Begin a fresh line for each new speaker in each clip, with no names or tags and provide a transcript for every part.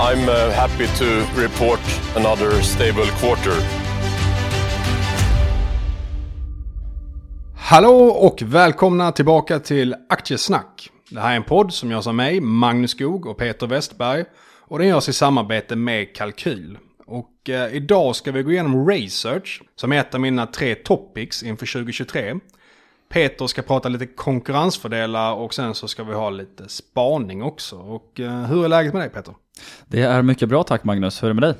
I'm uh, happy to report another stable quarter.
Hallå och välkomna tillbaka till Aktiesnack. Det här är en podd som görs av mig, Magnus Skog och Peter Westberg. Och den görs i samarbete med Kalkyl. Och eh, idag ska vi gå igenom Research som är ett av mina tre topics inför 2023. Peter ska prata lite konkurrensfördelar och sen så ska vi ha lite spaning också. Och eh, hur är läget med dig Peter?
Det är mycket bra tack Magnus, hur är det med dig?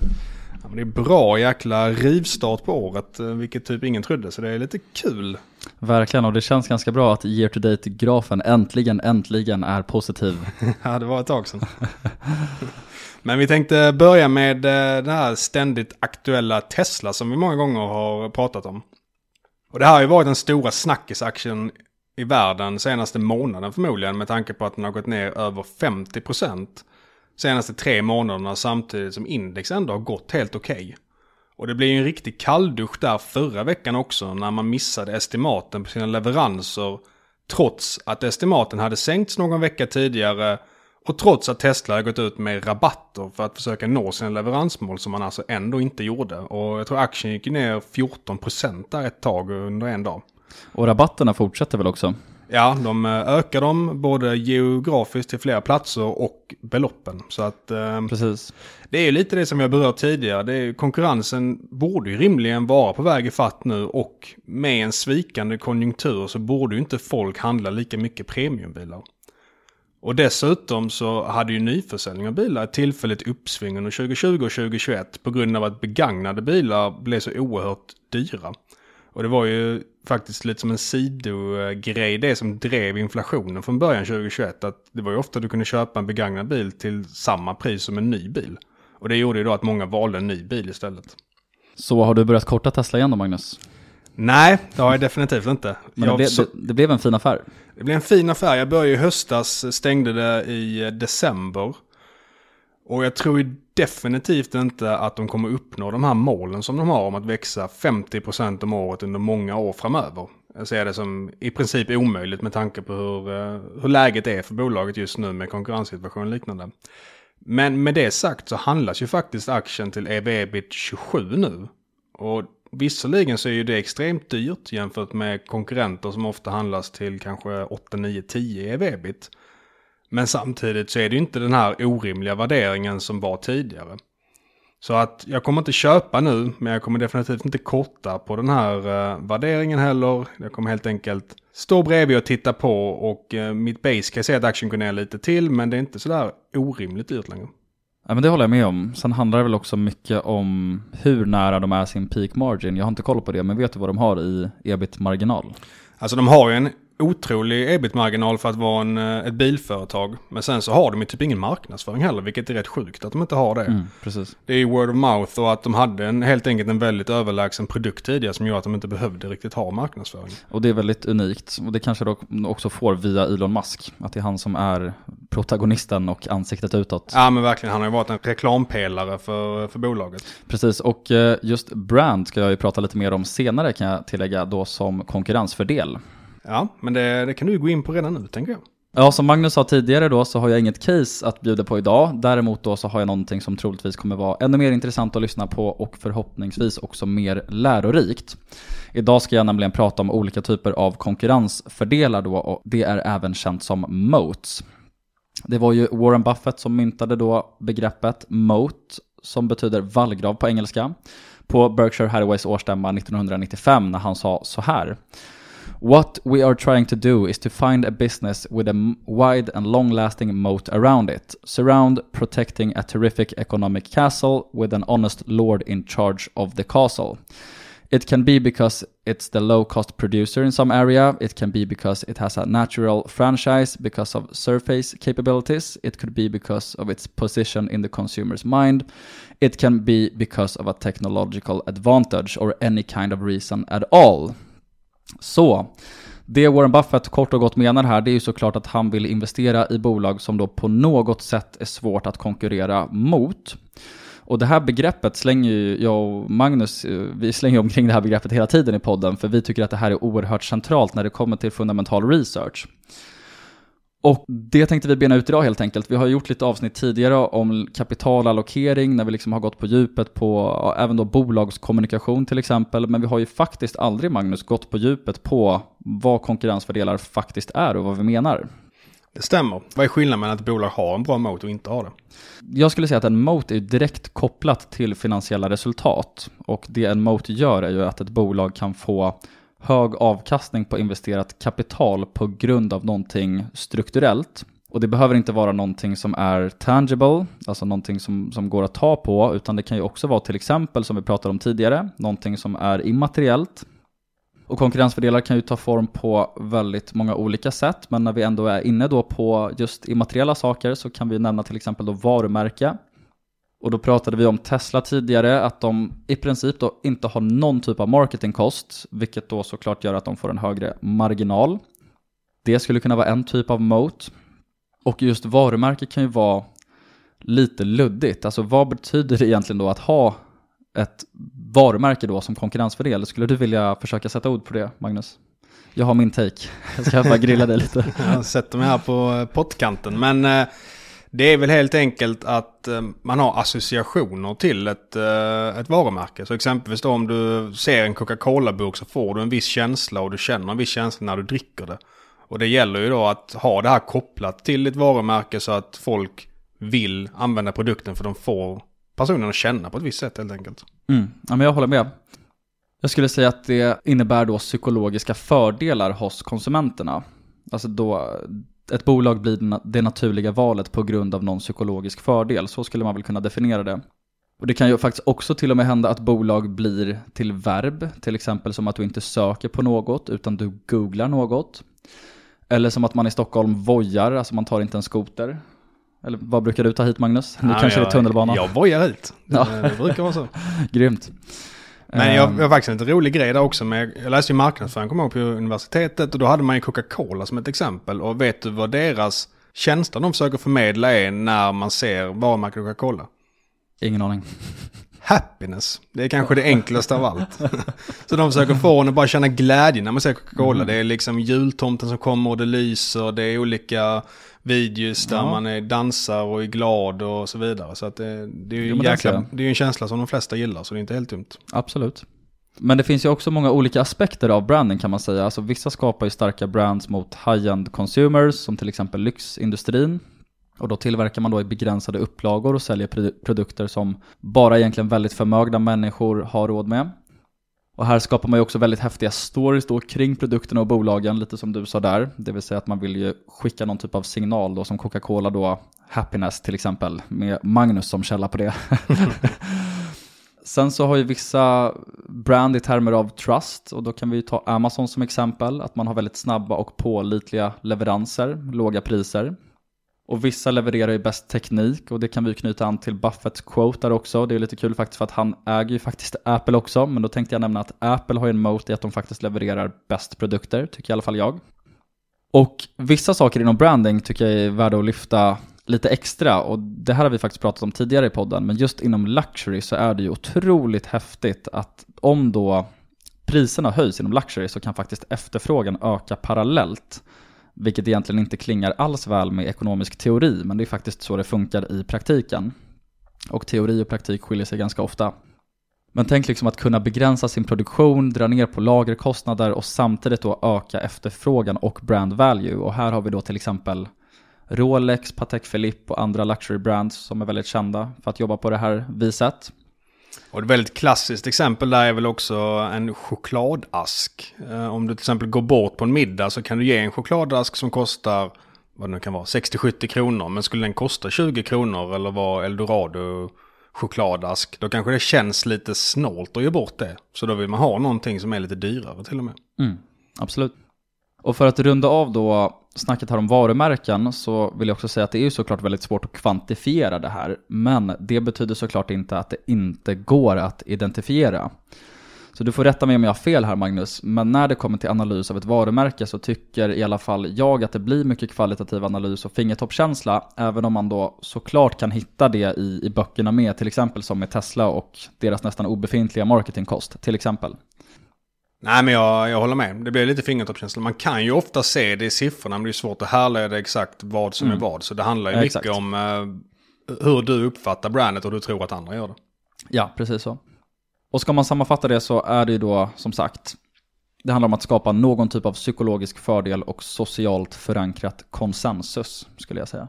Ja, det är bra jäkla rivstart på året, eh, vilket typ ingen trodde, så det är lite kul.
Verkligen, och det känns ganska bra att year to date-grafen äntligen, äntligen är positiv.
ja, det var ett tag sedan. Men vi tänkte börja med eh, den här ständigt aktuella Tesla som vi många gånger har pratat om. Och det här har ju varit den stora snackisaktien i världen senaste månaden förmodligen med tanke på att den har gått ner över 50 procent senaste tre månaderna samtidigt som index ändå har gått helt okej. Okay. Och det blev ju en riktig kalldusch där förra veckan också när man missade estimaten på sina leveranser trots att estimaten hade sänkts någon vecka tidigare och trots att Tesla har gått ut med rabatter för att försöka nå sina leveransmål som man alltså ändå inte gjorde. Och jag tror aktien gick ner 14% där ett tag under en dag.
Och rabatterna fortsätter väl också?
Ja, de ökar dem både geografiskt till flera platser och beloppen. Så att, eh,
Precis.
Det är ju lite det som jag berört tidigare. Det är, konkurrensen borde ju rimligen vara på väg i fatt nu och med en svikande konjunktur så borde ju inte folk handla lika mycket premiumbilar. Och dessutom så hade ju nyförsäljning av bilar ett tillfälligt uppsving under 2020 och 2021 på grund av att begagnade bilar blev så oerhört dyra. Och det var ju faktiskt lite som en sidogrej det som drev inflationen från början 2021. Att det var ju ofta du kunde köpa en begagnad bil till samma pris som en ny bil. Och det gjorde ju då att många valde en ny bil istället.
Så har du börjat korta Tesla igen då Magnus?
Nej, det har jag definitivt inte.
Men det, blev,
så...
det, det blev en fin affär.
Det blev en fin affär. Jag började i höstas, stängde det i december. Och jag tror definitivt inte att de kommer uppnå de här målen som de har om att växa 50% om året under många år framöver. Jag ser det som i princip omöjligt med tanke på hur, hur läget är för bolaget just nu med konkurrenssituation och liknande. Men med det sagt så handlas ju faktiskt aktien till EV-EBIT 27 nu. Och visserligen så är ju det extremt dyrt jämfört med konkurrenter som ofta handlas till kanske 8, 9, 10 i ebit. Men samtidigt så är det ju inte den här orimliga värderingen som var tidigare. Så att jag kommer inte köpa nu, men jag kommer definitivt inte korta på den här uh, värderingen heller. Jag kommer helt enkelt stå bredvid och titta på och uh, mitt base kan säga att aktien går ner lite till, men det är inte sådär orimligt dyrt längre.
Ja men det håller jag med om. Sen handlar det väl också mycket om hur nära de är sin peak margin. Jag har inte koll på det, men vet du vad de har i ebit-marginal?
Alltså de har ju en otrolig ebit-marginal för att vara en, eh, ett bilföretag. Men sen så har de ju typ ingen marknadsföring heller, vilket är rätt sjukt att de inte har det.
Mm, precis.
Det är ju word of mouth och att de hade en, helt enkelt en väldigt överlägsen produkt tidigare som gör att de inte behövde riktigt ha marknadsföring.
Och det är väldigt unikt. Och det kanske de också får via Elon Musk. Att det är han som är protagonisten och ansiktet utåt.
Ja men verkligen, han har ju varit en reklampelare för, för bolaget.
Precis, och eh, just brand ska jag ju prata lite mer om senare kan jag tillägga då som konkurrensfördel.
Ja, men det, det kan du gå in på redan nu tänker jag.
Ja, som Magnus sa tidigare då så har jag inget case att bjuda på idag. Däremot då så har jag någonting som troligtvis kommer vara ännu mer intressant att lyssna på och förhoppningsvis också mer lärorikt. Idag ska jag nämligen prata om olika typer av konkurrensfördelar då och det är även känt som moats. Det var ju Warren Buffett som myntade då begreppet moat, som betyder vallgrav på engelska, på Berkshire Hathaways årsstämma 1995 när han sa så här. What we are trying to do is to find a business with a wide and long lasting moat around it, surround protecting a terrific economic castle with an honest lord in charge of the castle. It can be because it's the low cost producer in some area. It can be because it has a natural franchise because of surface capabilities. It could be because of its position in the consumer's mind. It can be because of a technological advantage or any kind of reason at all. Så, det Warren Buffett kort och gott menar här, det är ju såklart att han vill investera i bolag som då på något sätt är svårt att konkurrera mot. Och det här begreppet slänger ju jag och Magnus, eh, vi slänger omkring det här begreppet hela tiden i podden, för vi tycker att det här är oerhört centralt när det kommer till fundamental research. Och det tänkte vi bena ut idag helt enkelt. Vi har gjort lite avsnitt tidigare om kapitalallokering, när vi liksom har gått på djupet på även då bolagskommunikation till exempel. Men vi har ju faktiskt aldrig, Magnus, gått på djupet på vad konkurrensfördelar faktiskt är och vad vi menar.
Det stämmer. Vad är skillnaden mellan att ett bolag har en bra moat och inte har det?
Jag skulle säga att en moat är direkt kopplat till finansiella resultat. Och det en moat gör är ju att ett bolag kan få hög avkastning på investerat kapital på grund av någonting strukturellt. Och det behöver inte vara någonting som är tangible, alltså någonting som, som går att ta på, utan det kan ju också vara till exempel, som vi pratade om tidigare, någonting som är immateriellt. Och konkurrensfördelar kan ju ta form på väldigt många olika sätt, men när vi ändå är inne då på just immateriella saker så kan vi nämna till exempel då varumärke. Och då pratade vi om Tesla tidigare, att de i princip då inte har någon typ av marketingkost, vilket då såklart gör att de får en högre marginal. Det skulle kunna vara en typ av moat. Och just varumärke kan ju vara lite luddigt. Alltså vad betyder det egentligen då att ha ett varumärke då som konkurrensfördel? Skulle du vilja försöka sätta ord på det, Magnus? Jag har min take. Jag ska bara grilla dig lite.
Jag sätter mig här på pottkanten. Men eh, det är väl helt enkelt att eh, man har associationer till ett, eh, ett varumärke. Så exempelvis då om du ser en Coca-Cola-burk så får du en viss känsla och du känner en viss känsla när du dricker det. Och det gäller ju då att ha det här kopplat till ett varumärke så att folk vill använda produkten för de får personen att känna på ett visst sätt helt enkelt.
Mm. Ja, men jag håller med. Jag skulle säga att det innebär då psykologiska fördelar hos konsumenterna. Alltså då ett bolag blir det naturliga valet på grund av någon psykologisk fördel. Så skulle man väl kunna definiera det. Och det kan ju faktiskt också till och med hända att bolag blir till verb, till exempel som att du inte söker på något utan du googlar något. Eller som att man i Stockholm vojar, alltså man tar inte en skoter. Eller vad brukar du ta hit Magnus? Nu kanske
jag,
det är tunnelbana.
Jag vojar hit.
Ja.
Det brukar vara så.
Grymt.
Men jag,
Ehm,
jag har faktiskt en lite rolig grej där också. Med, jag läste ju marknadsföring, kommer ihåg, på universitetet. Och då hade man ju Coca-Cola som ett exempel. Och vet du vad deras känsla de försöker förmedla är när man ser varumärket Coca-Cola?
Ingen aning.
Happiness. Det är kanske det enklaste av allt. så de försöker få en att bara känna glädje när man ser Coca-Cola.
Mm.
Det är liksom jultomten som kommer och det lyser. Det är olika videos där
Ja.
man är dansar och är glad och så vidare. Så att det, det är ju
Jo,
jäkla, det är en känsla som de flesta gillar. Så det är inte helt dumt.
Absolut. Men det finns ju också många olika aspekter av branding kan man säga. Alltså vissa skapar ju starka brands mot high-end consumers, som till exempel lyxindustrin. Och då tillverkar man då i begränsade upplagor och säljer produ- produkter som bara egentligen väldigt förmögna människor har råd med. Och här skapar man ju också väldigt häftiga stories då kring produkterna och bolagen, lite som du sa där. Det vill säga att man vill ju skicka någon typ av signal då, som Coca-Cola då, Happiness till exempel, med Magnus som källa på det. Sen så har ju vissa brand i termer av trust och då kan vi ju ta Amazon som exempel, att man har väldigt snabba och pålitliga leveranser, låga priser. Och vissa levererar ju bäst teknik och det kan vi ju knyta an till Buffetts quote där också. Det är lite kul faktiskt för att han äger ju faktiskt Apple också, men då tänkte jag nämna att Apple har ju en moat i att de faktiskt levererar bäst produkter, tycker i alla fall jag. Och vissa saker inom branding tycker jag är värda att lyfta lite extra och det här har vi faktiskt pratat om tidigare i podden men just inom luxury så är det ju otroligt häftigt att om då priserna höjs inom luxury så kan faktiskt efterfrågan öka parallellt vilket egentligen inte klingar alls väl med ekonomisk teori men det är faktiskt så det funkar i praktiken och teori och praktik skiljer sig ganska ofta men tänk liksom att kunna begränsa sin produktion, dra ner på lagerkostnader och samtidigt då öka efterfrågan och brand value. Och här har vi då till exempel Rolex, Patek Philippe och andra luxury brands som är väldigt kända för att jobba på det här viset.
Och ett väldigt klassiskt exempel där är väl också en chokladask. Eh, om du till exempel går bort på en middag så kan du ge en chokladask som kostar, vad det nu kan vara, 60-70 kronor. Men skulle den kosta 20 kronor eller vara eldorado chokladask, då kanske det känns lite snålt att ge bort det. Så då vill man ha någonting som är lite dyrare till och med.
Mm, absolut. Och för att runda av då snacket här om varumärken så vill jag också säga att det är ju såklart väldigt svårt att kvantifiera det här. Men det betyder såklart inte att det inte går att identifiera. Så du får rätta mig om jag har fel här Magnus, men när det kommer till analys av ett varumärke så tycker i alla fall jag att det blir mycket kvalitativ analys och fingertoppskänsla, även om man då såklart kan hitta det i, i böckerna med, till exempel som med Tesla och deras nästan obefintliga marketingkost, till exempel.
Nej men jag, jag håller med. Det blir lite fingertoppskänsla. Man kan ju ofta se det i siffrorna men det är svårt att härleda exakt vad som mm. är vad. Så det handlar ju ja, mycket exakt. om uh, hur du uppfattar brandet och hur du tror att andra gör det.
Ja, precis så. Och ska man sammanfatta det så är det ju då som sagt det handlar om att skapa någon typ av psykologisk fördel och socialt förankrat konsensus skulle jag säga.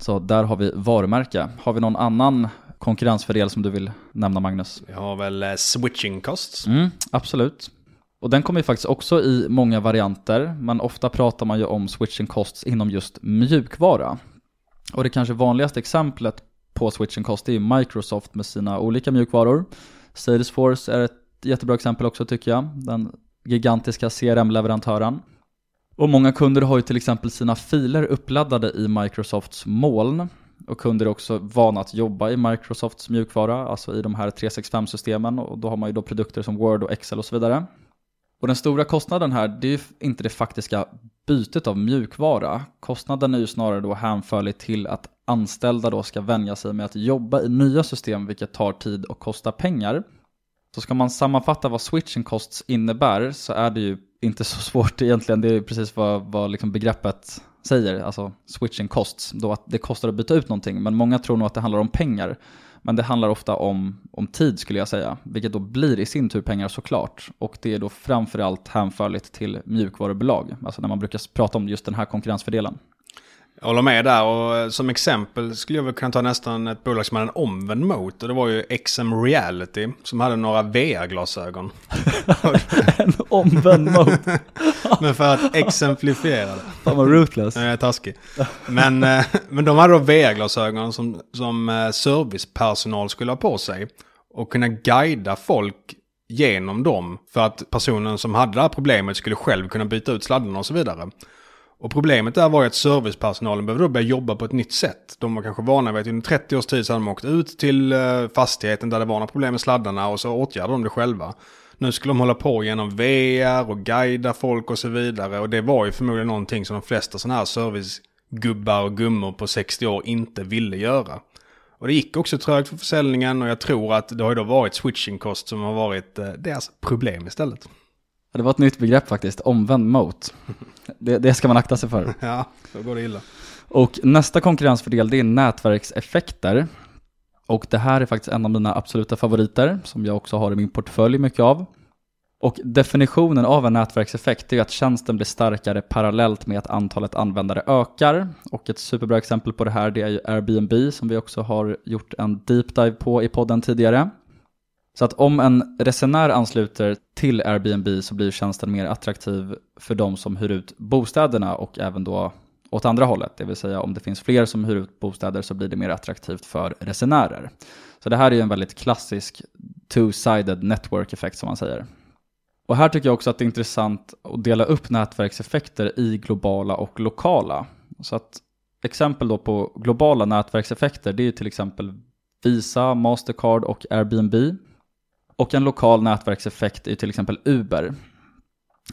Så där har vi varumärke. Har vi någon annan konkurrensfördel som du vill nämna Magnus?
Vi har väl eh, switching costs.
Mm, absolut. Och den kommer ju faktiskt också i många varianter, men ofta pratar man ju om switching costs inom just mjukvara. Och det kanske vanligaste exemplet på switching cost är ju Microsoft med sina olika mjukvaror. Salesforce är ett jättebra exempel också tycker jag, den gigantiska CRM-leverantören. Och många kunder har ju till exempel sina filer uppladdade i Microsofts moln och kunder är också vana att jobba i Microsofts mjukvara, alltså i de här 365-systemen och då har man ju då produkter som Word och Excel och så vidare. Och den stora kostnaden här, det är ju inte det faktiska bytet av mjukvara. Kostnaden är ju snarare då hänförlig till att anställda då ska vänja sig med att jobba i nya system, vilket tar tid och kostar pengar. Så ska man sammanfatta vad switching costs innebär så är det ju inte så svårt egentligen. Det är ju precis vad, vad liksom begreppet säger, alltså switching costs, då att det kostar att byta ut någonting. Men många tror nog att det handlar om pengar. Men det handlar ofta om, om tid skulle jag säga, vilket då blir i sin tur pengar såklart. Och det är då framförallt hänförligt till mjukvarubolag, alltså när man brukar prata om just den här konkurrensfördelen.
Jag håller med där och eh, som exempel skulle jag väl kunna ta nästan ett bolag som hade en omvänd mot. Och det var ju XM Reality som hade några VR-glasögon.
en omvänd mot?
men för att exemplifiera det.
Fan vad ruthless.
Jag är taskig. Men, eh, men de hade då VR-glasögon som, som eh, servicepersonal skulle ha på sig. Och kunna guida folk genom dem. För att personen som hade det här problemet skulle själv kunna byta ut sladdarna och så vidare. Och problemet där var ju att servicepersonalen behövde då börja jobba på ett nytt sätt. De var kanske vana vid att under 30 års tid så hade de åkt ut till eh, fastigheten där det var några problem med sladdarna och så åtgärdade de det själva. Nu skulle de hålla på genom VR och guida folk och så vidare. Och det var ju förmodligen någonting som de flesta sådana här servicegubbar och gummor på 60 år inte ville göra. Och det gick också trögt för försäljningen och jag tror att det har ju då varit switching cost som har varit eh, deras problem istället.
Det var ett nytt begrepp faktiskt, omvänd mot. Det, det ska man akta sig för.
Ja, då går det illa.
Och nästa konkurrensfördel det är nätverkseffekter. Och det här är faktiskt en av mina absoluta favoriter som jag också har i min portfölj mycket av. Och definitionen av en nätverkseffekt är att tjänsten blir starkare parallellt med att antalet användare ökar. Och ett superbra exempel på det här det är Airbnb som vi också har gjort en deep dive på i podden tidigare. Så att om en resenär ansluter till Airbnb så blir tjänsten mer attraktiv för de som hyr ut bostäderna och även då åt andra hållet. Det vill säga om det finns fler som hyr ut bostäder så blir det mer attraktivt för resenärer. Så det här är ju en väldigt klassisk two-sided network effekt som man säger. Och här tycker jag också att det är intressant att dela upp nätverkseffekter i globala och lokala. Så att exempel då på globala nätverkseffekter det är ju till exempel Visa, Mastercard och Airbnb och en lokal nätverkseffekt är till exempel Uber.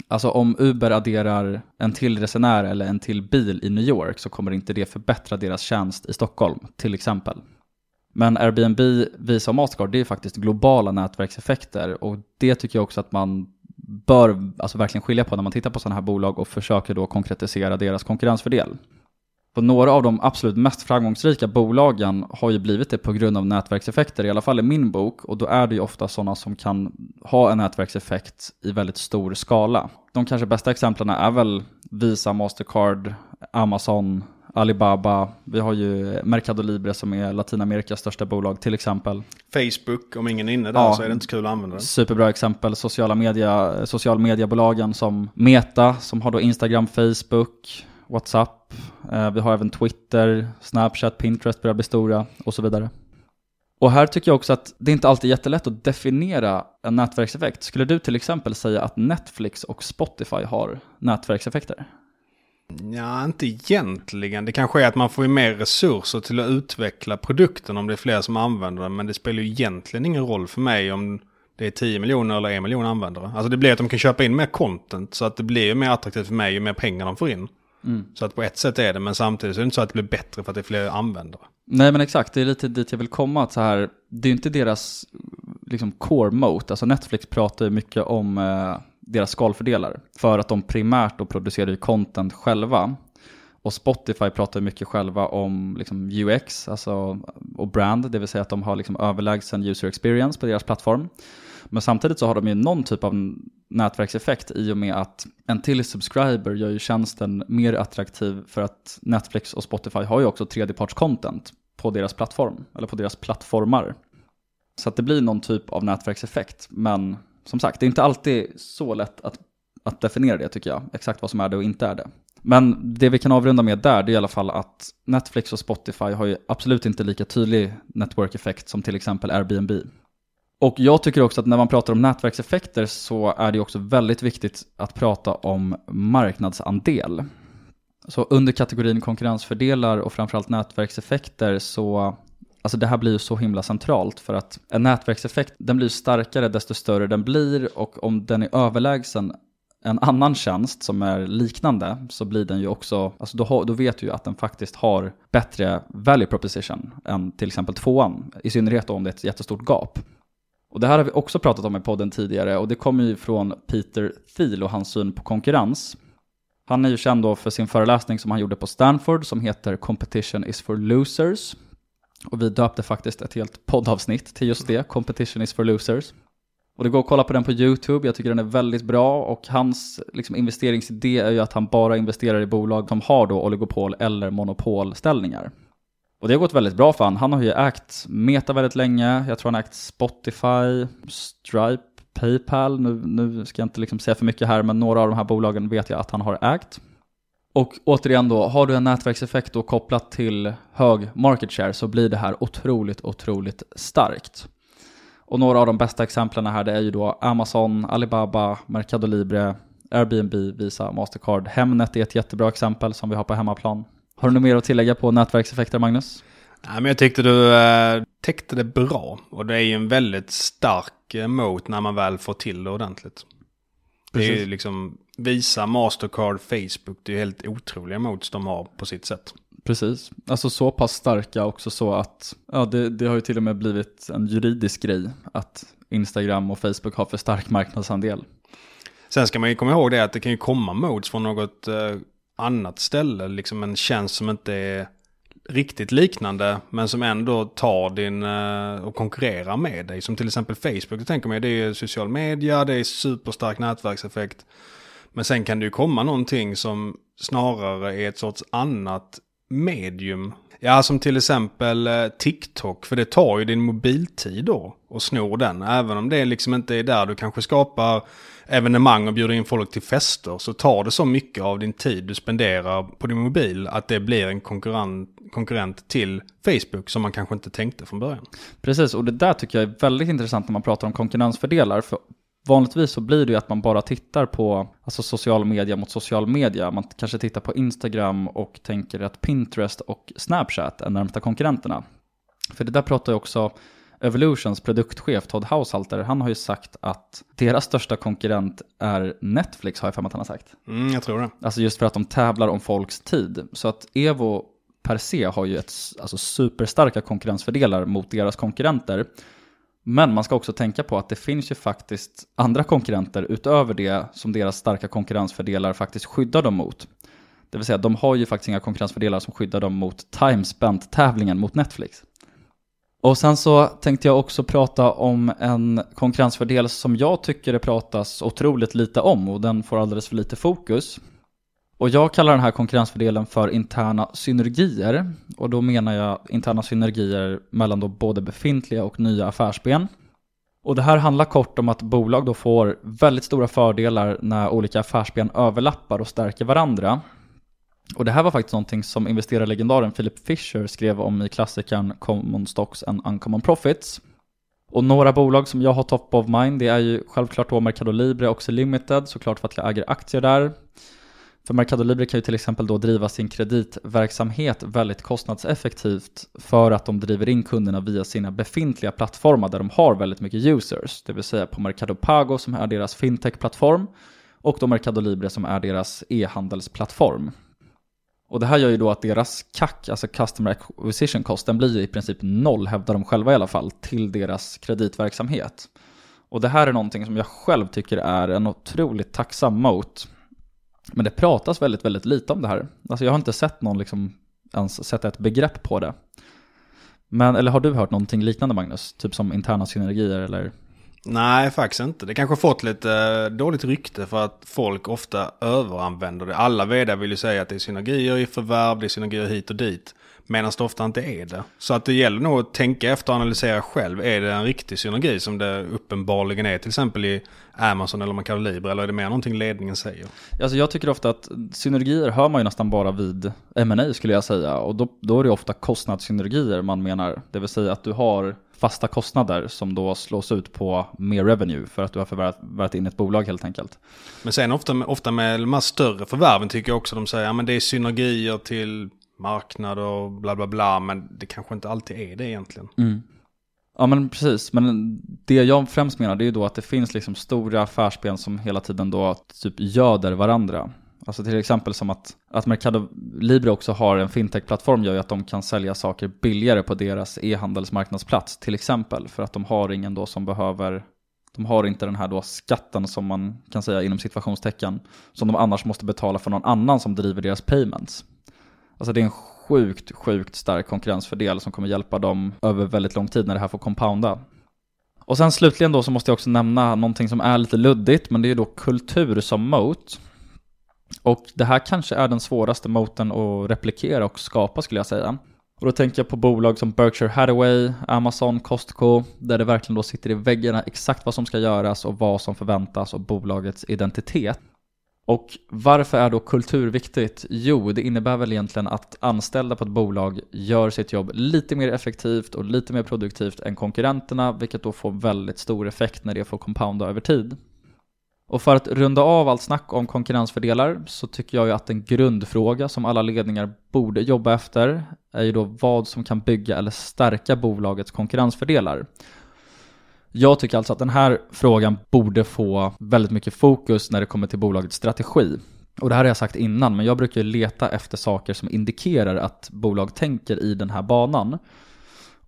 Alltså om Uber adderar en till resenär eller en till bil i New York så kommer inte det förbättra deras tjänst i Stockholm, till exempel. Men Airbnb, Visa och Mastercard, det är faktiskt globala nätverkseffekter och det tycker jag också att man bör alltså verkligen skilja på när man tittar på sådana här bolag och försöker då konkretisera deras konkurrensfördel. Och några av de absolut mest framgångsrika bolagen har ju blivit det på grund av nätverkseffekter, i alla fall i min bok. Och då är det ju ofta sådana som kan ha en nätverkseffekt i väldigt stor skala. De kanske bästa exemplen är väl Visa, Mastercard, Amazon, Alibaba. Vi har ju Mercado Libre som är Latinamerikas största bolag till exempel.
Facebook, om ingen är inne där
Ja.
så är det inte så kul att använda den.
Superbra exempel, sociala, media, social mediebolagen som Meta, som har då Instagram, Facebook, WhatsApp. Eh, vi har även Twitter, Snapchat, Pinterest börjar bli stora och så vidare. Och här tycker jag också att det inte alltid är jättelätt att definiera en nätverkseffekt. Skulle du till exempel säga att Netflix och Spotify har nätverkseffekter?
Ja, inte egentligen. Det kanske är att man får mer resurser till att utveckla produkten om det är fler som använder den. Men det spelar ju egentligen ingen roll för mig om det är 10 miljoner eller 1 miljon användare. Alltså det blir att de kan köpa in mer content så att det blir ju mer attraktivt för mig ju mer pengar de får in. Så att på ett sätt är det, men samtidigt så är det inte så att det blir bättre för att det är fler användare.
Nej men exakt, det är lite dit jag vill komma. Att så här, det är ju inte deras liksom, core mode. Alltså Netflix pratar ju mycket om eh, deras skalfördelar. För att de primärt då producerar ju content själva. Och Spotify pratar mycket själva om liksom, UX alltså, och brand, det vill säga att de har liksom, överlägsen user experience på deras plattform. Men samtidigt så har de ju någon typ av nätverkseffekt i och med att en till subscriber gör ju tjänsten mer attraktiv för att Netflix och Spotify har ju också tredjepartscontent på deras plattform, eller på deras plattformar. Så att det blir någon typ av nätverkseffekt. Men som sagt, det är inte alltid så lätt att, att definiera det tycker jag. Exakt vad som är det och inte är det. Men det vi kan avrunda med där, det är i alla fall att Netflix och Spotify har ju absolut inte lika tydlig network-effekt som till exempel Airbnb. Och jag tycker också att när man pratar om nätverkseffekter så är det också väldigt viktigt att prata om marknadsandel. Så under kategorin konkurrensfördelar och framförallt nätverkseffekter så Alltså det här blir ju så himla centralt för att en nätverkseffekt den blir starkare desto större den blir och om den är överlägsen en annan tjänst som är liknande så blir den ju också, alltså då, har, då vet du ju att den faktiskt har bättre value proposition än till exempel tvåan. I synnerhet då om det är ett jättestort gap. Och det här har vi också pratat om i podden tidigare och det kommer ju från Peter Thiel och hans syn på konkurrens. Han är ju känd då för sin föreläsning som han gjorde på Stanford som heter Competition is for losers. Och vi döpte faktiskt ett helt poddavsnitt till just det, Competition is for losers. Och det går att kolla på den på YouTube, jag tycker den är väldigt bra och hans liksom, investeringsidé är ju att han bara investerar i bolag som har då oligopol eller monopolställningar. Och det har gått väldigt bra för han. Han har ju ägt Meta väldigt länge, jag tror han har ägt Spotify, Stripe, Paypal. Nu, nu ska jag inte liksom säga för mycket här, men några av de här bolagen vet jag att han har ägt. Och återigen då, har du en nätverkseffekt då kopplat till hög market share så blir det här otroligt, otroligt starkt. Och några av de bästa exemplen här det är ju då Amazon, Alibaba, Mercado Libre, Airbnb, Visa, Mastercard. Hemnet är ett jättebra exempel som vi har på hemmaplan. Har du något mer att tillägga på nätverkseffekter, Magnus?
Nej, men jag tyckte du äh, täckte det bra. Och det är ju en väldigt stark äh, mot när man väl får till det ordentligt. Det är ju
Precis.
liksom Visa, Mastercard, Facebook. Det är ju helt otroliga mots de har på sitt sätt.
Precis. Alltså så pass starka också så att, ja det, det har ju till och med blivit en juridisk grej att Instagram och Facebook har för stark marknadsandel.
Sen ska man ju komma ihåg det att det kan ju komma modes från något eh, annat ställe. Liksom en tjänst som inte är riktigt liknande. Men som ändå tar din eh, och konkurrerar med dig. Som till exempel Facebook. Det tänker man det är ju social media, det är superstark nätverkseffekt. Men sen kan det ju komma någonting som snarare är ett sorts annat medium. Ja, som till exempel eh, TikTok. För det tar ju din mobiltid då och snor den. Även om det liksom inte är där du kanske skapar evenemang och bjuder in folk till fester. Så tar det så mycket av din tid du spenderar på din mobil att det blir en konkurrent, konkurrent till Facebook som man kanske inte tänkte från början.
Precis, och det där tycker jag är väldigt intressant när man pratar om konkurrensfördelar. För vanligtvis så blir det ju att man bara tittar på alltså social media mot social media. Man kanske tittar på Instagram och tänker att Pinterest och Snapchat är närmsta konkurrenterna. För det där pratar ju också Evolutions produktchef Todd Haushalter, han har ju sagt att deras största konkurrent är Netflix, har jag för mig att han har sagt.
Mm, jag tror det.
Alltså just för att de tävlar om folks tid. Så att Evo per se har ju ett, alltså superstarka konkurrensfördelar mot deras konkurrenter. Men man ska också tänka på att det finns ju faktiskt andra konkurrenter utöver det som deras starka konkurrensfördelar faktiskt skyddar dem mot. Det vill säga, de har ju faktiskt inga konkurrensfördelar som skyddar dem mot timespent-tävlingen mot Netflix. Och sen så tänkte jag också prata om en konkurrensfördel som jag tycker det pratas otroligt lite om och den får alldeles för lite fokus. Och jag kallar den här konkurrensfördelen för interna synergier. Och då menar jag interna synergier mellan då både befintliga och nya affärsben. Och det här handlar kort om att bolag då får väldigt stora fördelar när olika affärsben överlappar och stärker varandra. Och det här var faktiskt någonting som investerarlegendaren Philip Fisher skrev om i klassikern Common Stocks and Uncommon Profits. Och några bolag som jag har top of mind, det är ju självklart då Mercado Libre och Limited, såklart för att jag äger aktier där. För Mercado Libre kan ju till exempel då driva sin kreditverksamhet väldigt kostnadseffektivt för att de driver in kunderna via sina befintliga plattformar där de har väldigt mycket users. Det vill säga på Mercado Pago som är deras fintech-plattform och då Mercado Libre som är deras e-handelsplattform. Och det här gör ju då att deras CAC, alltså Customer Acquisition Cost, den blir ju i princip noll, hävdar de själva i alla fall, till deras kreditverksamhet. Och det här är någonting som jag själv tycker är en otroligt tacksam mot. Men det pratas väldigt, väldigt lite om det här. Alltså jag har inte sett någon liksom ens sätta ett begrepp på det. Men, eller har du hört någonting liknande Magnus? Typ som interna synergier eller?
Nej, faktiskt inte. Det kanske fått lite eh, dåligt rykte för att folk ofta överanvänder det. Alla vd vill ju säga att det är synergier i förvärv, det är synergier hit och dit. Medan det ofta inte är det. Så att det gäller nog att tänka efter och analysera själv. Är det en riktig synergi som det uppenbarligen är till exempel i Amazon eller man kallar Libre? Eller är det mer någonting ledningen säger?
Alltså jag tycker ofta att synergier hör man ju nästan bara vid M&A skulle jag säga. Och då, då är det ofta kostnadssynergier man menar. Det vill säga att du har fasta kostnader som då slås ut på mer revenue för att du har förvärvat in ett bolag helt enkelt.
Men sen ofta, ofta med de här större förvärven tycker jag också de säger att det är synergier till marknad och bla bla bla. Men det kanske inte alltid är det egentligen.
Mm. Ja men precis, men det jag främst menar det är ju då att det finns liksom stora affärsben som hela tiden då typ göder varandra. Alltså till exempel som att, att Mercado Libre också har en fintech-plattform gör ju att de kan sälja saker billigare på deras e-handelsmarknadsplats till exempel. För att de har ingen då som behöver, de har inte den här då skatten som man kan säga inom situationstecken. Som de annars måste betala för någon annan som driver deras payments. Alltså det är en sjukt, sjukt stark konkurrensfördel som kommer hjälpa dem över väldigt lång tid när det här får compounda. Och sen slutligen då så måste jag också nämna någonting som är lite luddigt, men det är ju då kultur som moat. Och det här kanske är den svåraste moten att replikera och skapa skulle jag säga. Och då tänker jag på bolag som Berkshire Hathaway, Amazon, Costco, där det verkligen då sitter i väggarna exakt vad som ska göras och vad som förväntas och bolagets identitet. Och varför är då kultur viktigt? Jo, det innebär väl egentligen att anställda på ett bolag gör sitt jobb lite mer effektivt och lite mer produktivt än konkurrenterna, vilket då får väldigt stor effekt när det får compounda över tid. Och för att runda av allt snack om konkurrensfördelar så tycker jag ju att en grundfråga som alla ledningar borde jobba efter är ju då vad som kan bygga eller stärka bolagets konkurrensfördelar. Jag tycker alltså att den här frågan borde få väldigt mycket fokus när det kommer till bolagets strategi. Och det här har jag sagt innan, men jag brukar ju leta efter saker som indikerar att bolag tänker i den här banan.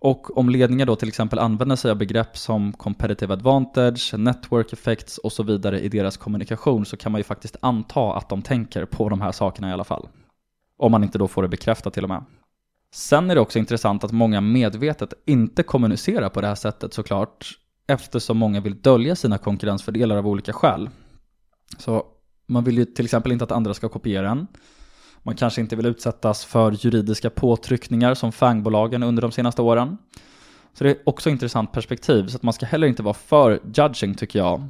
Och om ledningar då till exempel använder sig av begrepp som competitive advantage, network effects och så vidare i deras kommunikation så kan man ju faktiskt anta att de tänker på de här sakerna i alla fall. Om man inte då får det bekräftat till och med. Sen är det också intressant att många medvetet inte kommunicerar på det här sättet såklart, eftersom många vill dölja sina konkurrensfördelar av olika skäl. Så man vill ju till exempel inte att andra ska kopiera en. Man kanske inte vill utsättas för juridiska påtryckningar som fangbolagen under de senaste åren. Så det är också ett intressant perspektiv, så att man ska heller inte vara för judging tycker jag.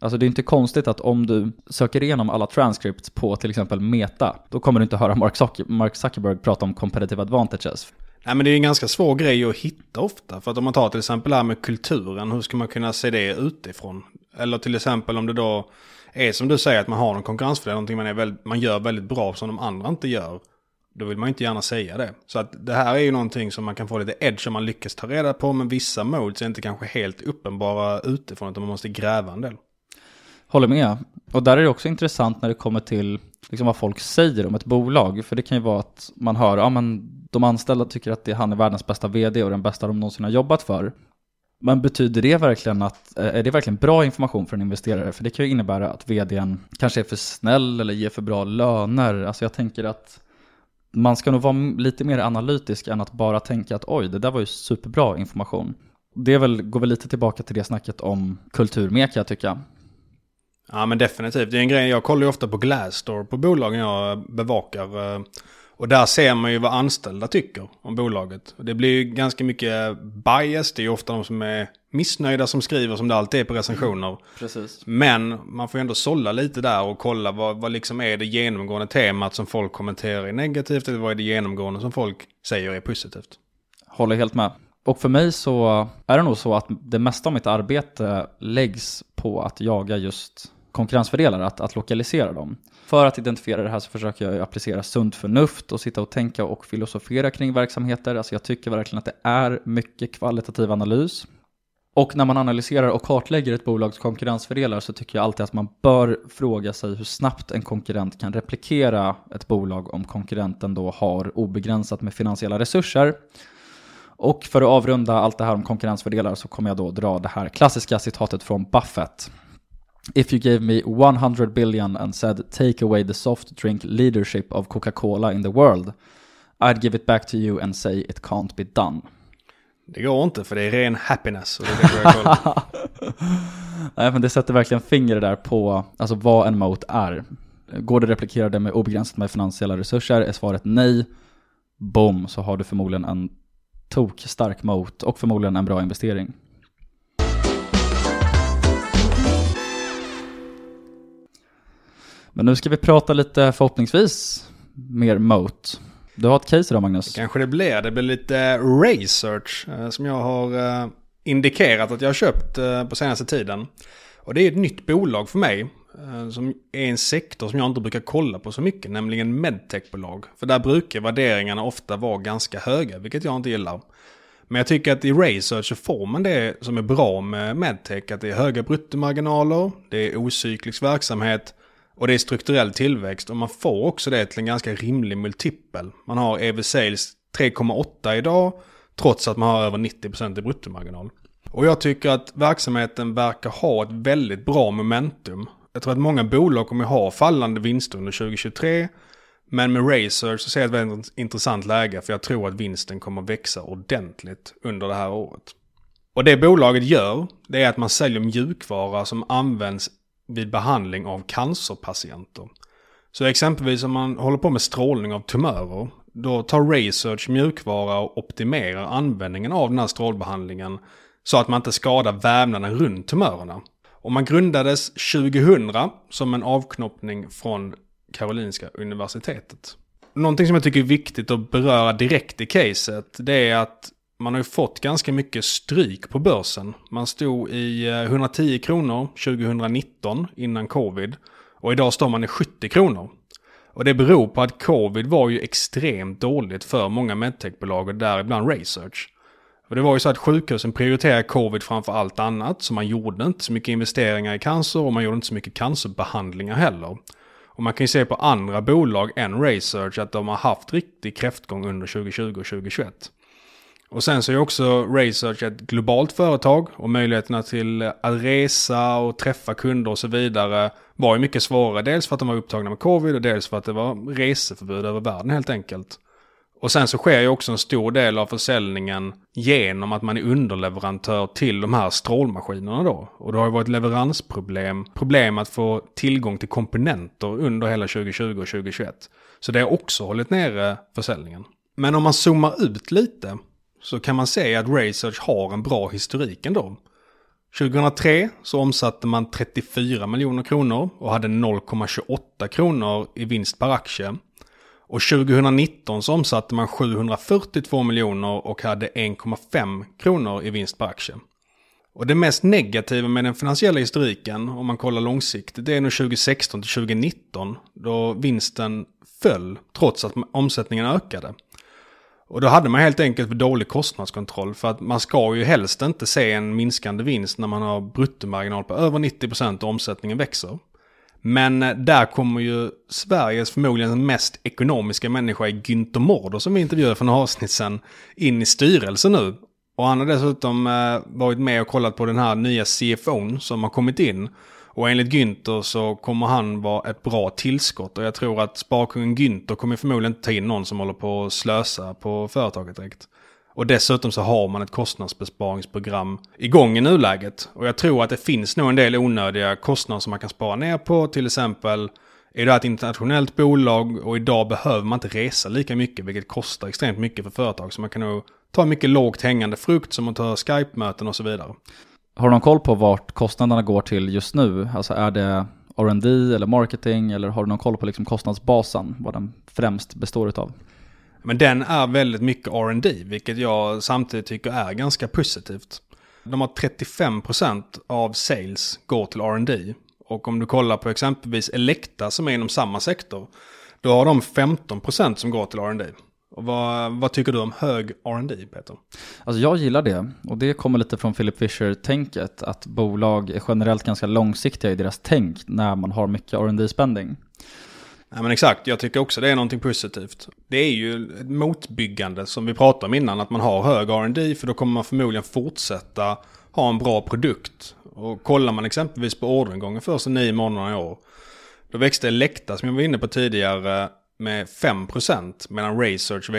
Alltså det är inte konstigt att om du söker igenom alla transcripts på till exempel Meta, då kommer du inte höra Mark Zuckerberg prata om competitive advantages.
Nej men det är en ganska svår grej att hitta ofta. För att om man tar till exempel det här med kulturen, hur ska man kunna se det utifrån? Eller till exempel om det då är som du säger att man har någon konkurrensfördel, någonting man, är väldigt, man gör väldigt bra som de andra inte gör. Då vill man inte gärna säga det. Så att det här är ju någonting som man kan få lite edge om man lyckas ta reda på. Men vissa modes är inte kanske helt uppenbara utifrån utan man måste gräva en del.
Håller med. Och där är det också intressant när det kommer till liksom vad folk säger om ett bolag. För det kan ju vara att man hör, ja men de anställda tycker att det, han är världens bästa vd och den bästa de någonsin har jobbat för. Men betyder det verkligen att, eh, är det verkligen bra information för en investerare? För det kan ju innebära att vdn kanske är för snäll eller ger för bra löner. Alltså jag tänker att man ska nog vara lite mer analytisk än att bara tänka att oj, det där var ju superbra information. Det väl, går väl lite tillbaka till det snacket om kulturmek jag tycka.
Ja men definitivt. Det är en grej, jag kollar ju ofta på Glassdoor på bolagen jag bevakar. Eh, och där ser man ju vad anställda tycker om bolaget. Och det blir ju ganska mycket bias. Det är ju ofta de som är missnöjda som skriver som det alltid är på recensioner.
Precis.
Men man får ju ändå sålla lite där och kolla vad, vad liksom är det genomgående temat som folk kommenterar är negativt eller vad är det genomgående som folk säger är positivt.
Håller helt med. Och för mig så är det nog så att det mesta av mitt arbete läggs på att jaga just konkurrensfördelar, att, att lokalisera dem. För att identifiera det här så försöker jag applicera sunt förnuft och sitta och tänka och filosofera kring verksamheter. Alltså jag tycker verkligen att det är mycket kvalitativ analys. Och när man analyserar och kartlägger ett bolags konkurrensfördelar så tycker jag alltid att man bör fråga sig hur snabbt en konkurrent kan replikera ett bolag om konkurrenten då har obegränsat med finansiella resurser. Och för att avrunda allt det här om konkurrensfördelar så kommer jag då dra det här klassiska citatet från Buffett. If you gave me 100 billion and said take away the soft drink leadership of Coca-Cola in the world I'd give it back to you and say it can't be done.
Det går inte för det är ren happiness. Och det.
Nej, men det sätter verkligen fingret där på alltså, vad en moat är. Går det att replikera det med obegränsat med finansiella resurser? Är svaret nej, boom, så har du förmodligen en tok stark moat och förmodligen en bra investering. Men nu ska vi prata lite förhoppningsvis mer moat. Du har ett case idag Magnus.
Kanske det blir. Det blir lite research eh, som jag har eh, indikerat att jag har köpt eh, på senaste tiden. Och det är ett nytt bolag för mig. Som är en sektor som jag inte brukar kolla på så mycket, nämligen medtechbolag. För där brukar värderingarna ofta vara ganska höga, vilket jag inte gillar. Men jag tycker att i research så får man det som är bra med medtech. Att det är höga bruttomarginaler, det är ocyklisk verksamhet och det är strukturell tillväxt. Och man får också det till en ganska rimlig multipel. Man har EV Sales 3,8 idag, trots att man har över 90% i bruttomarginal. Och jag tycker att verksamheten verkar ha ett väldigt bra momentum. Jag tror att många bolag kommer ha fallande vinster under 2023. Men med Razer så ser jag ett väldigt intressant läge för jag tror att vinsten kommer växa ordentligt under det här året. Och det bolaget gör, det är att man säljer mjukvara som används vid behandling av cancerpatienter. Så exempelvis om man håller på med strålning av tumörer, då tar Research mjukvara och optimerar användningen av den här strålbehandlingen så att man inte skadar vävnaden runt tumörerna. Och man grundades 2000 som en avknoppning från Karolinska Universitetet. Någonting som jag tycker är viktigt att beröra direkt i caset, det är att man har ju fått ganska mycket stryk på börsen. Man stod i eh, 110 kronor 2019 innan covid. Och idag står man i 70 kronor. Och det beror på att covid var ju extremt dåligt för många medtechbolag och däribland Research. Och det var ju så att sjukhusen prioriterade covid framför allt annat. Så man gjorde inte så mycket investeringar i cancer och man gjorde inte så mycket cancerbehandlingar heller. Och man kan ju se på andra bolag än Research att de har haft riktig kräftgång under 2020 och 2021. Och sen så är också Research ett globalt företag och möjligheterna till eh, att resa och träffa kunder och så vidare var ju mycket svårare. Dels för att de var upptagna med covid och dels för att det var reseförbud över världen helt enkelt. Och sen så sker ju också en stor del av försäljningen genom att man är underleverantör till de här strålmaskinerna då. Och det har ju varit leveransproblem, problem att få tillgång till komponenter under hela 2020 och 2021. Så det har också hållit nere försäljningen. Men om man zoomar ut lite så kan man se att Research har en bra historik ändå. 2003 så omsatte man 34 miljoner kronor och hade 0,28 kronor i vinst per aktie. Och 2019 så omsatte man 742 miljoner och hade 1,5 kronor i vinst per aktie. Och det mest negativa med den finansiella historiken, om man kollar långsiktigt, det är nog 2016 till 2019, då vinsten föll trots att omsättningen ökade. Och då hade man helt enkelt för dålig kostnadskontroll för att man ska ju helst inte se en minskande vinst när man har bruttomarginal på över 90% och omsättningen växer. Men eh, där kommer ju Sveriges förmodligen mest ekonomiska människa i Günther Mårder som vi intervjuade för några avsnitt sedan in i styrelsen nu. Och han har dessutom eh, varit med och kollat på den här nya CFOn som har kommit in. Och enligt Günther så kommer han vara ett bra tillskott. Och jag tror att sparkungen Günther kommer förmodligen inte ta in någon som håller på att slösa på företaget direkt. Och dessutom så har man ett kostnadsbesparingsprogram igång i nuläget. Och jag tror att det finns nog en del onödiga kostnader som man kan spara ner på. Till exempel är det ett internationellt bolag och idag behöver man inte resa lika mycket vilket kostar extremt mycket för företag. Så man kan nog ta mycket lågt hängande frukt som att ta Skype-möten och så vidare.
Har du någon koll på vart kostnaderna går till just nu? Alltså är det R&D eller marketing eller har du någon koll på liksom kostnadsbasen, vad den främst består utav?
Men den är väldigt mycket R&D, vilket jag samtidigt tycker är ganska positivt. De har 35% av sales går till R&D. Och om du kollar på exempelvis Elekta som är inom samma sektor, då har de 15% som går till R&D. Vad, vad, tycker du om hög R&D Peter?
Alltså jag gillar det och det kommer lite från Philip Fisher-tänket att bolag är generellt ganska långsiktiga i deras tänk när man har mycket R&D spending
Ja, men exakt, jag tycker också det är någonting positivt. Det är ju ett motbyggande som vi pratade om innan, att man har hög R&D för då kommer man förmodligen fortsätta ha en bra produkt. Och kollar man exempelvis på orderingången första nio månaderna i år, då växte Elekta som jag var inne på tidigare med 5% medan Research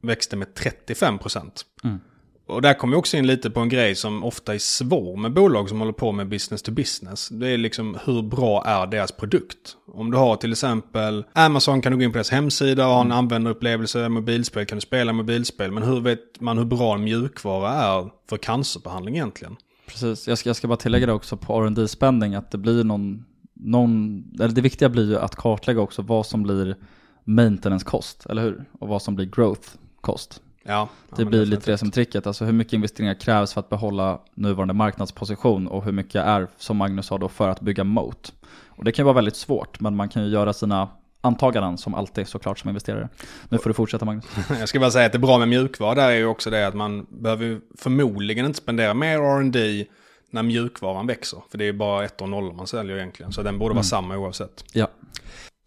växte med 35%. Mm. Och där kommer vi också in lite på en grej som ofta är svår med bolag som håller på med business to business. Det är liksom hur bra är deras produkt? Om du har till exempel Amazon kan du gå in på deras hemsida och ha en mm. användarupplevelse, mobilspel kan du spela mobilspel. Men hur vet man hur bra en mjukvara är för cancerbehandling egentligen?
Precis, jag ska, jag ska bara tillägga det också på R&D spending att det blir någon, någon, eller det viktiga blir ju att kartlägga också vad som blir maintenance-kost, eller hur? Och vad som blir growth-kost.
Ja,
det blir lite det som tricket, alltså hur mycket investeringar krävs för att behålla nuvarande marknadsposition och hur mycket är, som Magnus sa då, för att bygga moat. Och det kan ju vara väldigt svårt, men man kan ju göra sina antaganden som alltid såklart som investerare. Nu får du fortsätta Magnus.
Jag ska bara säga att det är bra med mjukvara är ju också det att man behöver förmodligen inte spendera mer R&D när mjukvaran växer. För det är bara ett och noll man säljer egentligen. Så den borde vara mm. samma oavsett.
Ja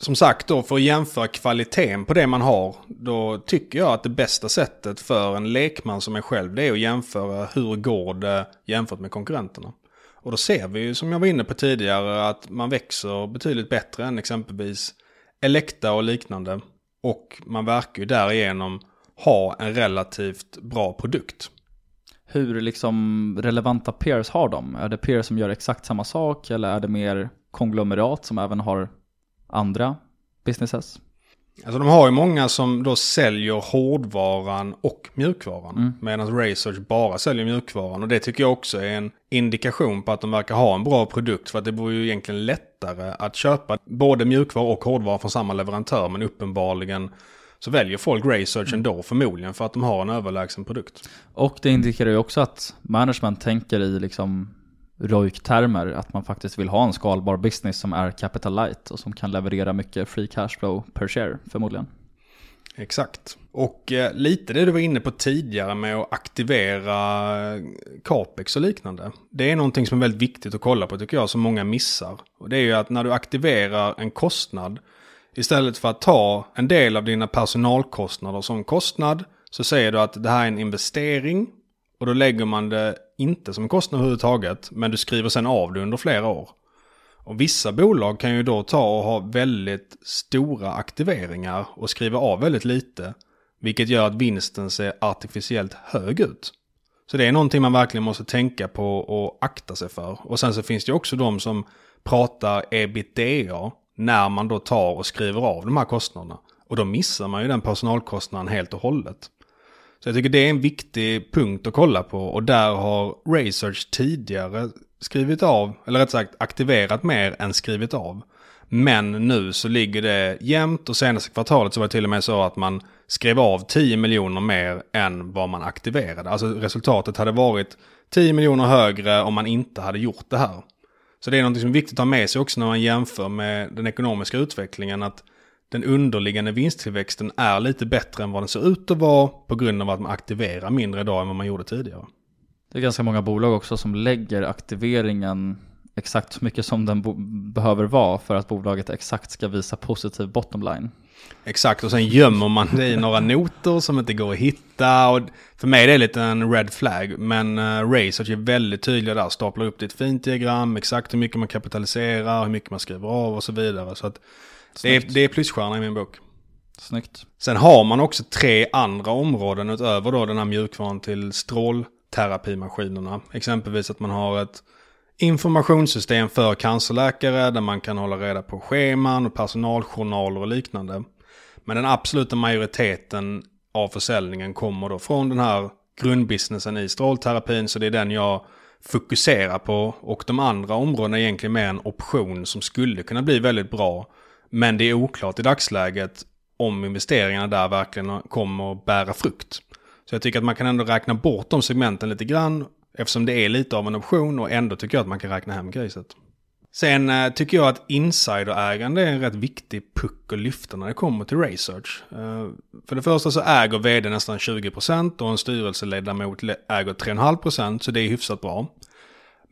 som sagt då, för att jämföra kvaliteten på det man har, då tycker jag att det bästa sättet för en lekman som är själv, det är att jämföra hur går det jämfört med konkurrenterna. Och då ser vi ju, som jag var inne på tidigare, att man växer betydligt bättre än exempelvis Elekta och liknande. Och man verkar ju därigenom ha en relativt bra produkt.
Hur liksom relevanta peers har de? Är det peers som gör exakt samma sak eller är det mer konglomerat som även har andra businesses?
Alltså de har ju många som då säljer hårdvaran och mjukvaran. Mm. Medan Research bara säljer mjukvaran. Och det tycker jag också är en indikation på att de verkar ha en bra produkt. För att det vore ju egentligen lättare att köpa både mjukvara och hårdvara från samma leverantör. Men uppenbarligen så väljer folk Research mm. ändå förmodligen för att de har en överlägsen produkt.
Och det indikerar ju också att management tänker i liksom ROIC-termer, att man faktiskt vill ha en skalbar business som är capital light och som kan leverera mycket free cash flow per share förmodligen.
Exakt. Och eh, lite det du var inne på tidigare med att aktivera eh, capex och liknande. Det är någonting som är väldigt viktigt att kolla på tycker jag, som många missar. Och det är ju att när du aktiverar en kostnad, istället för att ta en del av dina personalkostnader som kostnad, så säger du att det här är en investering och då lägger man det inte som en kostnad överhuvudtaget, men du skriver sen av det under flera år. Och vissa bolag kan ju då ta och ha väldigt stora aktiveringar och skriva av väldigt lite. Vilket gör att vinsten ser artificiellt hög ut. Så det är någonting man verkligen måste tänka på och akta sig för. Och sen så finns det också de som pratar ebitda när man då tar och skriver av de här kostnaderna. Och då missar man ju den personalkostnaden helt och hållet. Så jag tycker det är en viktig punkt att kolla på och där har Research tidigare skrivit av, eller rätt sagt aktiverat mer än skrivit av. Men nu så ligger det jämnt och senaste kvartalet så var det till och med så att man skrev av 10 miljoner mer än vad man aktiverade. Alltså resultatet hade varit 10 miljoner högre om man inte hade gjort det här. Så det är något som är viktigt att ha med sig också när man jämför med den ekonomiska utvecklingen. att den underliggande vinsttillväxten är lite bättre än vad den ser ut att vara på grund av att man aktiverar mindre idag än vad man gjorde tidigare.
Det är ganska många bolag också som lägger aktiveringen exakt så mycket som den behöver vara för att bolaget exakt ska visa positiv bottom line.
Exakt, och sen gömmer man det i några noter som inte går att hitta. Och för mig är det lite en red flag, men uh, Research är väldigt tydliga där. Staplar upp det i ett fint diagram, exakt hur mycket man kapitaliserar, hur mycket man skriver av och så vidare. Så att det är, det är plusstjärna i min bok.
Snyggt.
Sen har man också tre andra områden utöver då den här mjukvaran till strålterapimaskinerna. Exempelvis att man har ett informationssystem för cancerläkare där man kan hålla reda på scheman och personaljournaler och liknande. Men den absoluta majoriteten av försäljningen kommer då från den här grundbusinessen i strålterapin. Så det är den jag fokuserar på. Och de andra områdena är egentligen mer en option som skulle kunna bli väldigt bra. Men det är oklart i dagsläget om investeringarna där verkligen kommer att bära frukt. Så jag tycker att man kan ändå räkna bort de segmenten lite grann eftersom det är lite av en option och ändå tycker jag att man kan räkna hem griset. Sen eh, tycker jag att insiderägande är en rätt viktig puck att lyfta när det kommer till research. Eh, för det första så äger vd nästan 20% och en styrelseledamot äger 3,5% så det är hyfsat bra.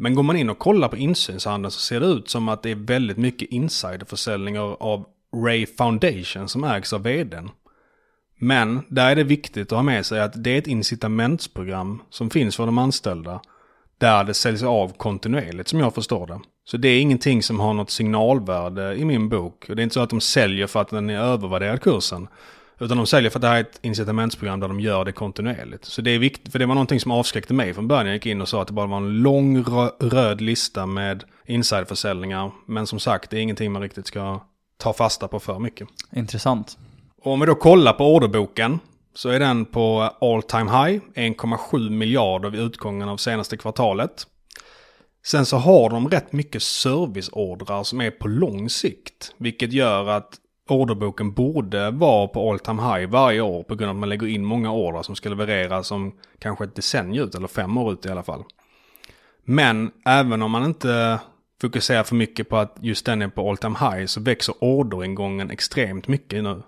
Men går man in och kollar på insynshandeln så ser det ut som att det är väldigt mycket insiderförsäljningar av Ray Foundation som ägs av vdn. Men där är det viktigt att ha med sig att det är ett incitamentsprogram som finns för de anställda. Där det säljs av kontinuerligt som jag förstår det. Så det är ingenting som har något signalvärde i min bok. Och det är inte så att de säljer för att den är övervärderad kursen. Utan de säljer för att det här är ett incitamentsprogram där de gör det kontinuerligt. Så det är viktigt, för det var någonting som avskräckte mig från början. Jag gick in och sa att det bara var en lång röd lista med insiderförsäljningar. Men som sagt, det är ingenting man riktigt ska ta fasta på för mycket.
Intressant.
Och om vi då kollar på orderboken så är den på all time high, 1,7 miljarder vid utgången av senaste kvartalet. Sen så har de rätt mycket serviceordrar som är på lång sikt, vilket gör att orderboken borde vara på all time high varje år på grund av att man lägger in många order som ska levereras som kanske ett decennium ut eller fem år ut i alla fall. Men även om man inte fokuserar för mycket på att just den är på all time high så växer orderingången extremt mycket nu.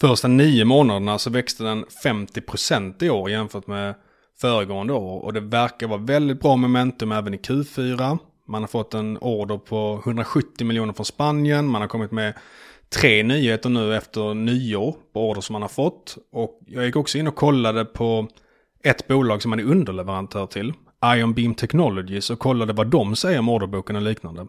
Första nio månaderna så växte den 50% i år jämfört med föregående år. Och det verkar vara väldigt bra momentum även i Q4. Man har fått en order på 170 miljoner från Spanien. Man har kommit med tre nyheter nu efter nyår på order som man har fått. Och jag gick också in och kollade på ett bolag som man är underleverantör till. Ion Beam Technologies och kollade vad de säger om orderboken och liknande.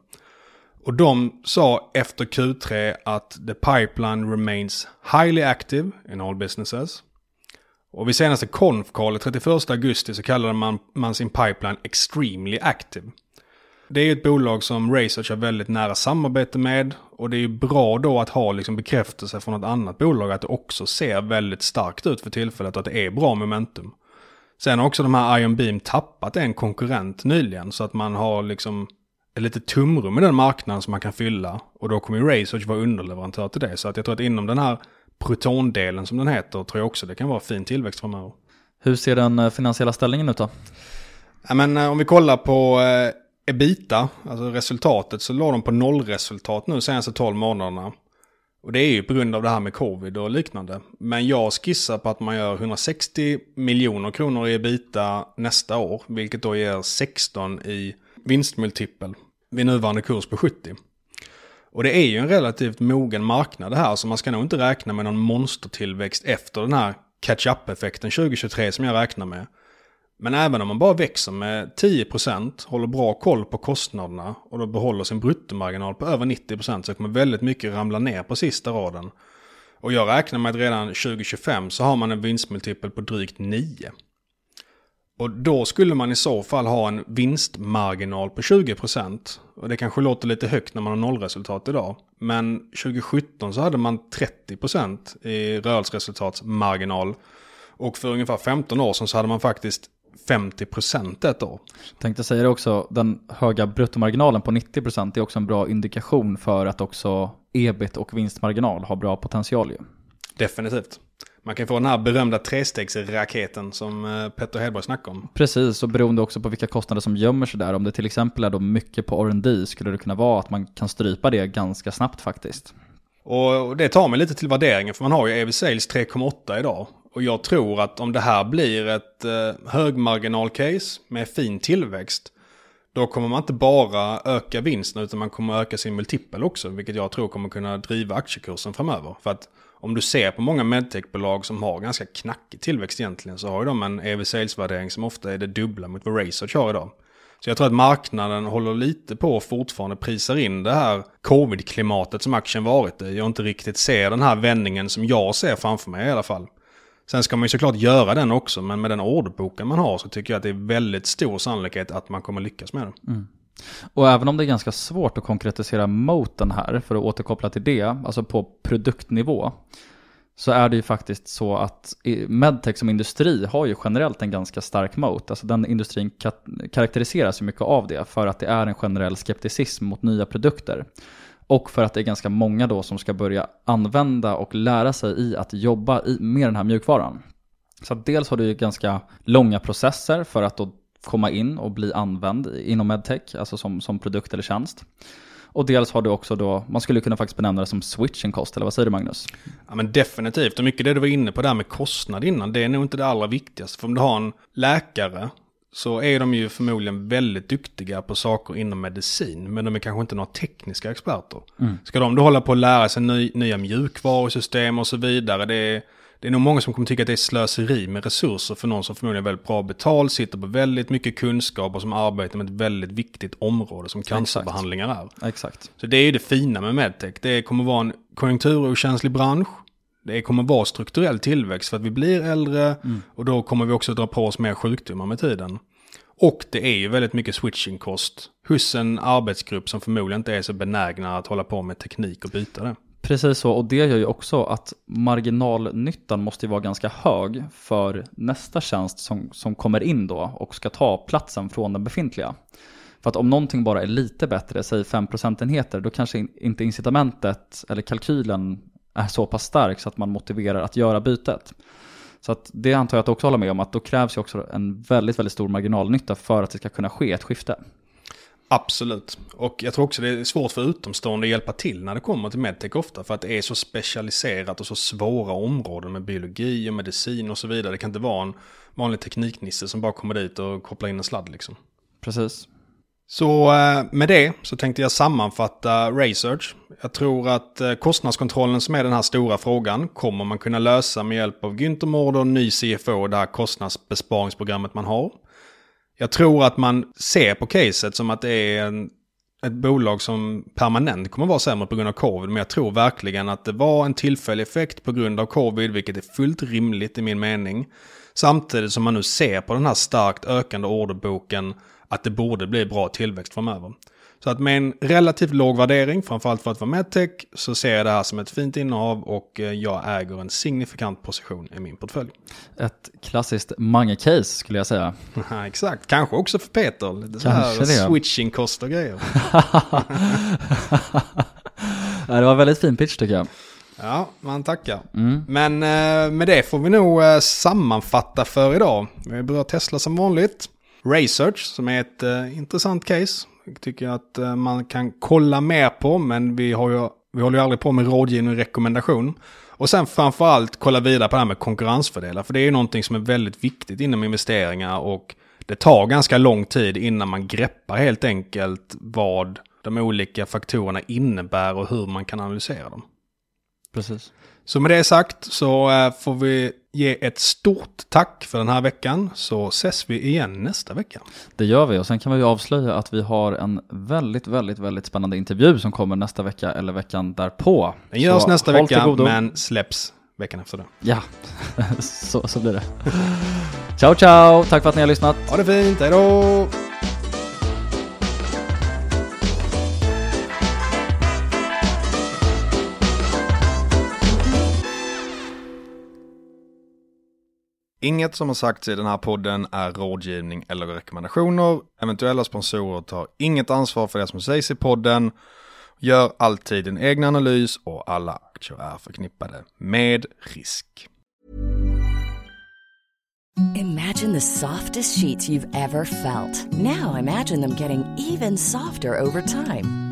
Och de sa efter Q3 att the pipeline remains highly active in all businesses. Och vid senaste konf 31 augusti så kallade man, man sin pipeline extremely active. Det är ju ett bolag som Research har väldigt nära samarbete med. Och det är ju bra då att ha liksom bekräftelse från ett annat bolag att det också ser väldigt starkt ut för tillfället och att det är bra momentum. Sen har också de här Ion Beam tappat en konkurrent nyligen så att man har liksom ett litet tumrum i den marknaden som man kan fylla. Och då kommer ju Research vara underleverantör till det. Så att jag tror att inom den här protondelen som den heter tror jag också det kan vara fin tillväxt framöver.
Hur ser den eh, finansiella ställningen ut då?
Ja, men, eh, om vi kollar på eh, ebita, alltså resultatet, så låg de på nollresultat nu senaste 12 månaderna. Och det är ju på grund av det här med covid och liknande. Men jag skissar på att man gör 160 miljoner kronor i ebita nästa år, vilket då ger 16 i vinstmultipel vid nuvarande kurs på 70. Och det är ju en relativt mogen marknad det här, så man ska nog inte räkna med någon monstertillväxt efter den här catch-up-effekten 2023 som jag räknar med. Men även om man bara växer med 10%, håller bra koll på kostnaderna och då behåller sin bruttomarginal på över 90% så kommer väldigt mycket ramla ner på sista raden. Och jag räknar med att redan 2025 så har man en vinstmultipel på drygt 9. Och då skulle man i så fall ha en vinstmarginal på 20%. Och det kanske låter lite högt när man har nollresultat idag. Men 2017 så hade man 30% i rörelseresultatsmarginal. Och för ungefär 15 år sedan så hade man faktiskt 50% ett år.
Tänkte säga det också, den höga bruttomarginalen på 90% är också en bra indikation för att också ebit och vinstmarginal har bra potential ju.
Definitivt. Man kan få den här berömda trestegsraketen som eh, Petter Hedborg snackade om.
Precis, och beroende också på vilka kostnader som gömmer sig där. Om det till exempel är då mycket på R&D skulle det kunna vara att man kan strypa det ganska snabbt faktiskt.
Och det tar mig lite till värderingen, för man har ju EV Sales 3,8 idag. Och jag tror att om det här blir ett eh, högmarginal-case med fin tillväxt, då kommer man inte bara öka vinsten utan man kommer öka sin multipel också, vilket jag tror kommer kunna driva aktiekursen framöver. För att om du ser på många medtechbolag som har ganska knackig tillväxt egentligen så har ju de en EV sales-värdering som ofta är det dubbla mot vad Research har idag. Så jag tror att marknaden håller lite på och fortfarande prisar in det här covid-klimatet som aktien varit i. Jag inte riktigt ser den här vändningen som jag ser framför mig i alla fall. Sen ska man ju såklart göra den också, men med den ordboken man har så tycker jag att det är väldigt stor sannolikhet att man kommer lyckas med den. Mm.
Och även om det är ganska svårt att konkretisera moten här, för att återkoppla till det, alltså på produktnivå, så är det ju faktiskt så att medtech som industri har ju generellt en ganska stark moat. Alltså den industrin karaktäriseras ju mycket av det för att det är en generell skepticism mot nya produkter. Och för att det är ganska många då som ska börja använda och lära sig i att jobba med den här mjukvaran. Så dels har du ju ganska långa processer för att då komma in och bli använd inom medtech, alltså som, som produkt eller tjänst. Och dels har du också då, man skulle kunna faktiskt benämna det som switching cost, eller vad säger du Magnus?
Ja men definitivt, och mycket det du var inne på där med kostnad innan, det är nog inte det allra viktigaste. För om du har en läkare så är de ju förmodligen väldigt duktiga på saker inom medicin, men de är kanske inte några tekniska experter. Mm. Ska de då hålla på att lära sig ny, nya mjukvarusystem och så vidare, det är det är nog många som kommer tycka att det är slöseri med resurser för någon som förmodligen är väldigt bra betald, sitter på väldigt mycket kunskap och som arbetar med ett väldigt viktigt område som cancerbehandlingar är.
Exakt.
Så det är ju det fina med medtech. Det kommer vara en konjunkturokänslig bransch. Det kommer vara strukturell tillväxt för att vi blir äldre mm. och då kommer vi också dra på oss mer sjukdomar med tiden. Och det är ju väldigt mycket switching-kost hos en arbetsgrupp som förmodligen inte är så benägna att hålla på med teknik och byta det.
Precis så, och det gör ju också att marginalnyttan måste vara ganska hög för nästa tjänst som, som kommer in då och ska ta platsen från den befintliga. För att om någonting bara är lite bättre, säg 5 procentenheter, då kanske inte incitamentet eller kalkylen är så pass stark så att man motiverar att göra bytet. Så att det antar jag att du också håller med om, att då krävs ju också en väldigt, väldigt stor marginalnytta för att det ska kunna ske ett skifte.
Absolut. Och jag tror också det är svårt för utomstående att hjälpa till när det kommer till medtech ofta. För att det är så specialiserat och så svåra områden med biologi och medicin och så vidare. Det kan inte vara en vanlig tekniknisse som bara kommer dit och kopplar in en sladd liksom.
Precis.
Så eh, med det så tänkte jag sammanfatta Research. Jag tror att eh, kostnadskontrollen som är den här stora frågan kommer man kunna lösa med hjälp av Günther Mårder, ny CFO och det här kostnadsbesparingsprogrammet man har. Jag tror att man ser på caset som att det är en, ett bolag som permanent kommer vara sämre på grund av covid. Men jag tror verkligen att det var en tillfällig effekt på grund av covid, vilket är fullt rimligt i min mening. Samtidigt som man nu ser på den här starkt ökande orderboken att det borde bli bra tillväxt framöver. Så att med en relativt låg värdering, framförallt för att vara medtech, så ser jag det här som ett fint innehav och eh, jag äger en signifikant position i min portfölj.
Ett klassiskt mange-case skulle jag säga.
Exakt, kanske också för Peter. Lite så här switching kost och grejer.
det var väldigt fin pitch tycker jag.
Ja, man tackar. Mm. Men eh, med det får vi nog eh, sammanfatta för idag. Vi börjar Tesla som vanligt. Research som är ett intressant case tycker jag att eh, man kan kolla mer på, men vi, har ju, vi håller ju aldrig på med rådgivning och rekommendation. Och sen framförallt kolla vidare på det här med konkurrensfördelar, för det är ju någonting som är väldigt viktigt inom investeringar och det tar ganska lång tid innan man greppar helt enkelt vad de olika faktorerna innebär och hur man kan analysera dem.
Precis.
Så med det sagt så eh, får vi ge ett stort tack för den här veckan så ses vi igen nästa vecka.
Det gör vi och sen kan vi avslöja att vi har en väldigt, väldigt, väldigt spännande intervju som kommer nästa vecka eller veckan därpå.
Den görs så nästa vecka men släpps veckan efter det.
Ja, så, så blir det. ciao, ciao! Tack för att ni har lyssnat.
Ha det fint, hejdå! Inget som har sagts i den här podden är rådgivning eller rekommendationer. Eventuella sponsorer tar inget ansvar för det som sägs i podden. Gör alltid en egen analys och alla aktier är förknippade med risk. Imagine the softest sheets you've ever felt. Now imagine them getting even softer over time.